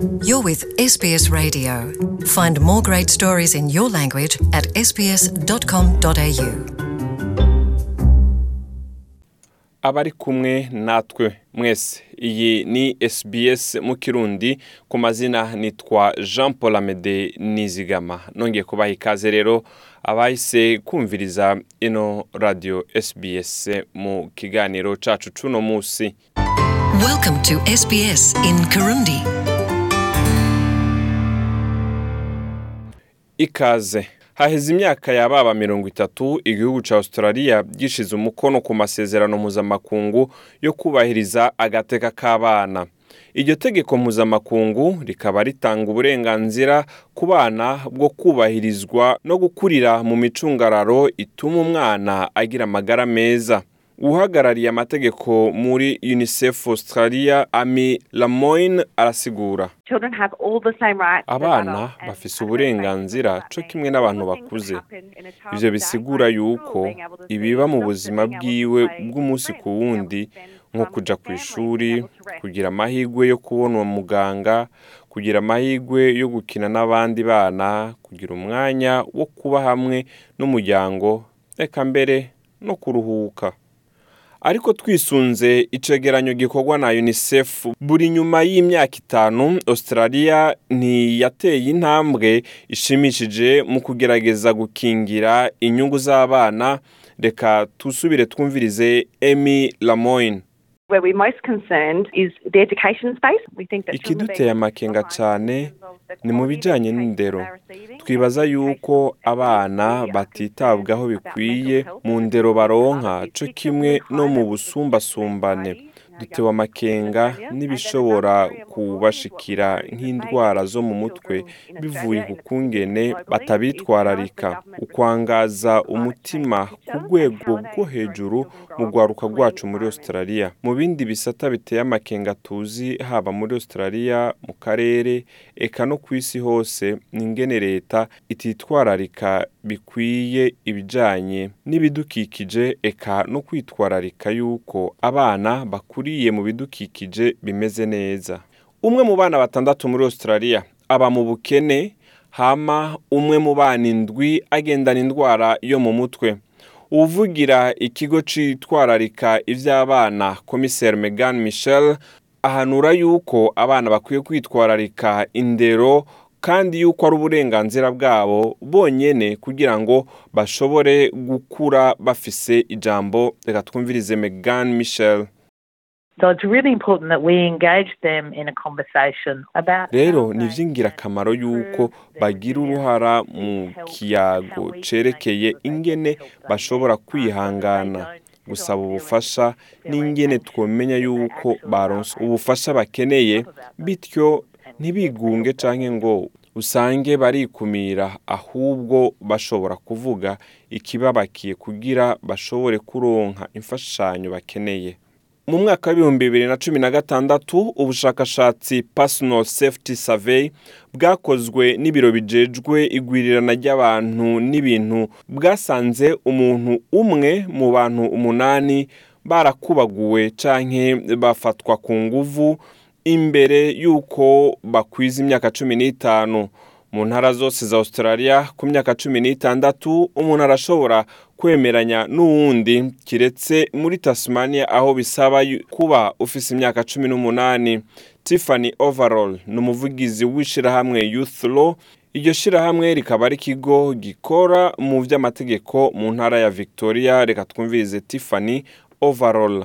You're with SBS Radio. Find more great stories in your language at sbs.com.au. abari kumwe natwe mwese iyi ni SBS mu kirundi ku mazina nitwa jean paul amede nizigama nongeye kubaha ikaze rero abahise kumviriza ino radiyo SBS mu kiganiro cacu cuno munsi Welcome to SBS in Kirundi. Ikaze. Haheze imyaka yababa mirongo itatu igihugu ca australia gishize umukono ku masezerano mpuzamakungu yo kubahiriza agateka k'abana. Iryo tegeko mpuzamakungu rikaba ritanga uburenganzira ku bana bwo kubahirizwa no gukurira mu micungararo ituma umwana agira amagara meza. Uhagarariye amategeko muri unicef australia ami lamoine arasigura. Abana bafise uburenganzira co kimwe n'abantu bakuze. ivyo bisigura yuko ibiba mu buzima bwiwe bw'umunsi ku wundi nko kuja ku ishuri kugira amahirwe yo kubona muganga kugira amahirwe yo gukina n'abandi bana kugira umwanya wo kuba hamwe n'umuryango reka mbere no kuruhuka. Ariko twisunze icegeranyo gikorwa na unicef buri nyuma y'imyaka itanu australia ntiyateye intambwe ishimishije mu kugerageza gukingira inyungu z'abana. Reka tusubire twumvirize emy lamoine. Where we're most concerned is the education space. We think that children are ikiduteye amakenga cyane ni mu bijyanye n'indero. twibaza yuko abana batitabwaho bikwiye mu ndero baronka. particularly kimwe no mu busumbasumbane. Dutewe amakenga n'ibishobora kubashikira nk'indwara zo mu mutwe bivuye ku kungene batabitwararika. Ukwangaza umutima ku rwego rwo hejuru mu rwaruka rwacu muri australia. Mu bindi bisata biteye amakenga tuzi haba muri australia mu karere eka no ku isi hose ni ingene leta ititwararika bikwiye ibijanye n'ibidukikije eka no kwitwararika yuko abana bakuriye mu bidukikije bimeze neza. Umwe mu bana batandatu muri australia aba mu bukene hama umwe mu bana indwi agendana indwara yo mu mutwe. Uvugira ikigo citwararika ivy'abana komiseri megan michel ahanura yuko abana bakwiye kwitwararika indero kandi yuko ari uburenganzira bwabo bonyene kugira ngo bashobore gukura bafise ijambo. Reka twumvirize megan michel. Rero ni can yuko bagira uruhara mu kiyago they ingene bashobora kwihangana. gusaba ubufasha n'ingene they yuko baronse ubufasha bakeneye bityo ntibigunge need. ngo usange barikumira ahubwo bashobora kuvuga ikibabakiye kugira bashobore kuronka imfashanyo bakeneye. Mu mwaka w'ibihumbi bibiri na cumi na gatandatu ubushakashatsi personal safety survey bwakozwe n'ibiro bijejwe igwirirana ry'abantu n'ibintu bwasanze umuntu umwe mu bantu umunani barakubaguwe canke bafatwa ku nguvu imbere y'uko bakwiza imyaka cumi n'itanu. Mu ntara zose za australia ku myaka cumi n'itandatu umuntu arashobora kwemeranya n'uwundi. Kiretse muri tasmania aho bisaba kuba ufise imyaka cumi n'umunani. Tiffany overall ni umuvugizi w'ishirahamwe youth law. Iryo shirahamwe rikaba ari ikigo gikora mu vy'amategeko mu ntara ya victoria. Reka twumvirize tiffany overall.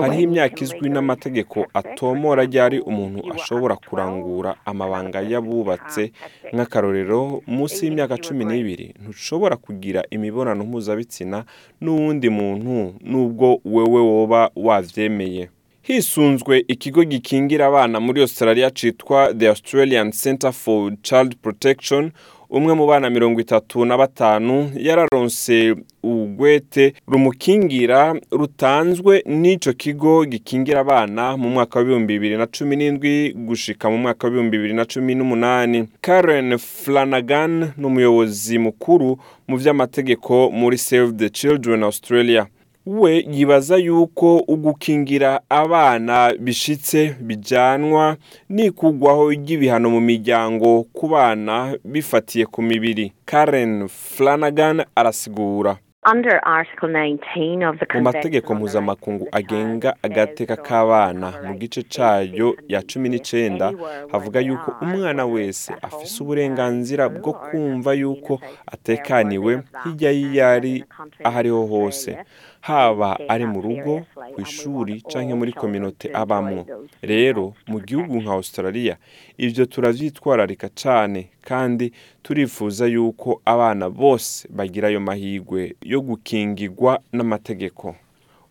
Hariho imyaka izwi n'amategeko atomora ryari umuntu You are ashobora under 12, kurangura amabanga y'abubatse nk'akarorero munsi y'imyaka cumi n'ibiri ntushobora kugira imibonano mpuzabitsina n'uwundi muntu n'ubwo wewe woba wavyemeye hisunzwe ikigo gikingira abana muri australia citwa the australian center for child protection umwe mu bana mirongo itatu na batanu yararonse urwete rumukingira rutanzwe n'ico kigo gikingira abana mu mwaka w'ibihumbi bibiri na cumi n'indwi gushika mu mwaka w'ibihumbi bibiri na cumi n'umunani. Karen flanagan ni umuyobozi mukuru mu vy'amategeko muri save the children australia. We yibaza yuko ugukingira abana bishitse bijanwa n'ikugwaho ry'ibihano mu miryango ku bana bifatiye ku mibiri. Karen flanagan arasigura. Under Article 19 of the mu mategeko mpuzamakungu agenga agateka k'abana mu gice to ya cumi anywhere havuga yuko umwana wese afise uburenganzira bwo kumva yuko atekaniwe hirya live y'iyo ari in a country aho ariho hose. Haba ari mu rugo ku ishuri all muri kominote those rero mu gihugu nka australia ivyo turavyitwararika cane kandi turifuza yuko abana bose bagira ayo mahigwe yo gukingirwa n'amategeko.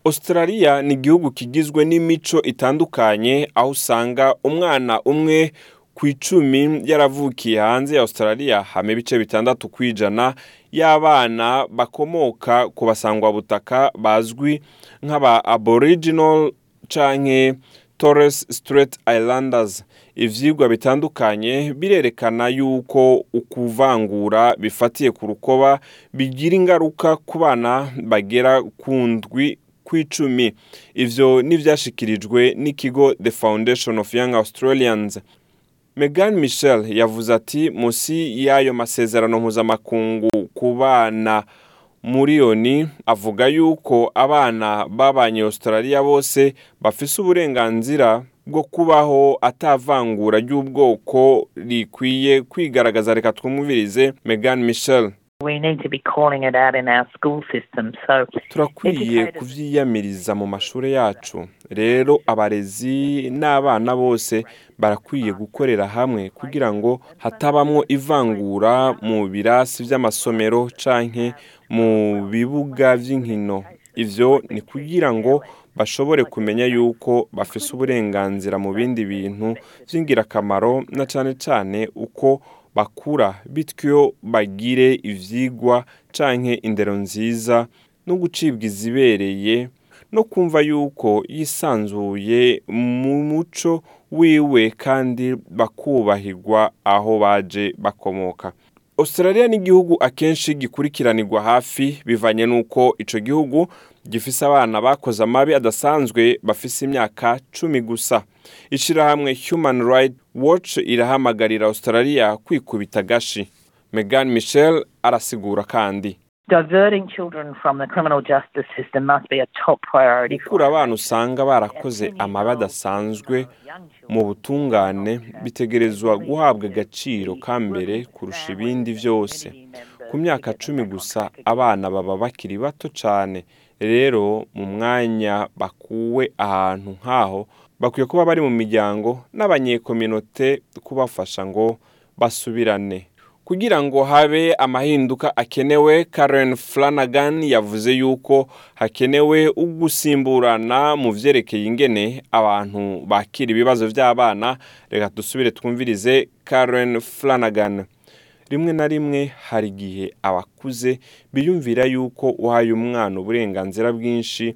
Australia ni igihugu kigizwe n'imico itandukanye aho usanga umwana umwe ku icumi yaravukiye hanze ya australia hama ibice bitandatu ku ijana y'abana bakomoka ku basangwabutaka bazwi nk'aba aboriginal canke Torres Strait Islanders. Ivyigwa bitandukanye birerekana yuko ukuvangura bifatiye ku rukoba bigira ingaruka ku bana bagera ku ndwi kw'icumi ivyo nivyashikirijwe n'ikigo The Foundation of Young Australians. Megan Michel yavuze ati musi y'ayo masezerano mpuzamakungu ku bana muriyoni avuga yuko abana babanye Australia bose bafise uburenganzira bwo kubaho atavangura ry'ubwoko rikwiye kwigaragaza. Reka twumvirize Megan Michel Turakwiye kuvyiyamiriza mu mashuri yacu. Rero abarezi n'abana bose barakwiye gukorera hamwe kugira ngo hatabamwo ivangura mu birasi vy'amasomero canke mu bibuga vy'inkino. Ivyo ni kugira ngo bashobore kumenya yuko bafise uburenganzira mu bindi bintu vy'ingirakamaro na cane cane uko bakura bityo bagire ivyigwa canke indero nziza no gucibwa izibereye no kumva yuko yisanzuye mu muco wiwe kandi bakubahirwa aho baje bakomoka. Australia ni igihugu akenshi gikurikiranirwa hafi bivanye n'uko ico gihugu gifise abana bakoze amabi adasanzwe bafise imyaka cumi gusa. Ishirahamwe human right watch irahamagarira australia kwikubita gashi megan michel arasigura kandi. Diverting children from the criminal justice system must be a top priority for gukura abana usanga barakoze amabi adasanzwe mu butungane bitegerezwa guhabwa agaciro ka mbere kurusha ibindi byose. Ku myaka cumi gusa abana baba bakiri bato cyane rero mu mwanya bakuwe ahantu nk'aho bakwiye kuba bari mu miryango n'abanyekominote kubafasha ngo basubirane. Kugira ngo habe amahinduka akenewe karen flanagan yavuze yuko hakenewe ugusimburana mu vyerekeye ingene abantu bakira ibibazo vy'abana. Reka dusubire twumvirize karen flanagan. Rimwe na rimwe hari igihe abakuze biyumvira yuko uhaye umwana uburenganzira bwinshi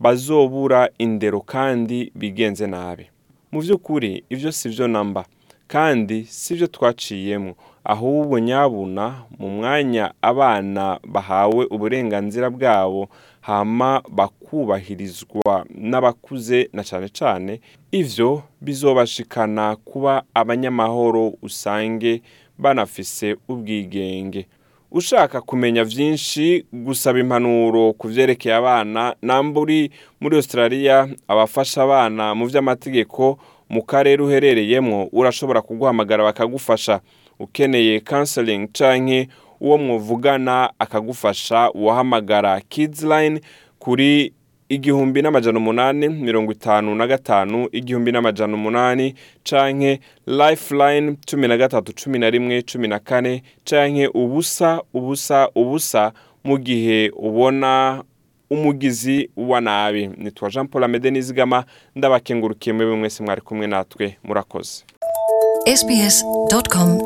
bazobura indero kandi bigenze nabi. Mu by'ukuri ibyo si byo namba kandi si byo twaciyemo ahubwo nyabuna mu mwanya abana bahawe uburenganzira bwabo hama bakubahirizwa n'abakuze na cyane cyane ivyo bizobashikana kuba abanyamahoro usange banafise ubwigenge. Ushaka kumenya vyinshi gusaba impanuro ku vyerekeye abana namba uri muri australia abafasha abana mu vy'amategeko mu karere uherereyemwo urashobora kuguhamagara bakagufasha. Ukeneye counseling canke uwo mwuvugana akagufasha uwahamagara kids line kuri igihumbi n'amajana umunani mirongo itanu na gatanu igihumbi n'amajana umunani canke lifeline cumi na gatatu cumi na rimwe cumi na kane canke ubusa ubusa ubusa mu gihe ubona umugizi wa nabi. Nitwa jean paul amede nizigama ndabakengurukiye mwebwe mwese mwari kumwe natwe. Murakoze. sbs.com.au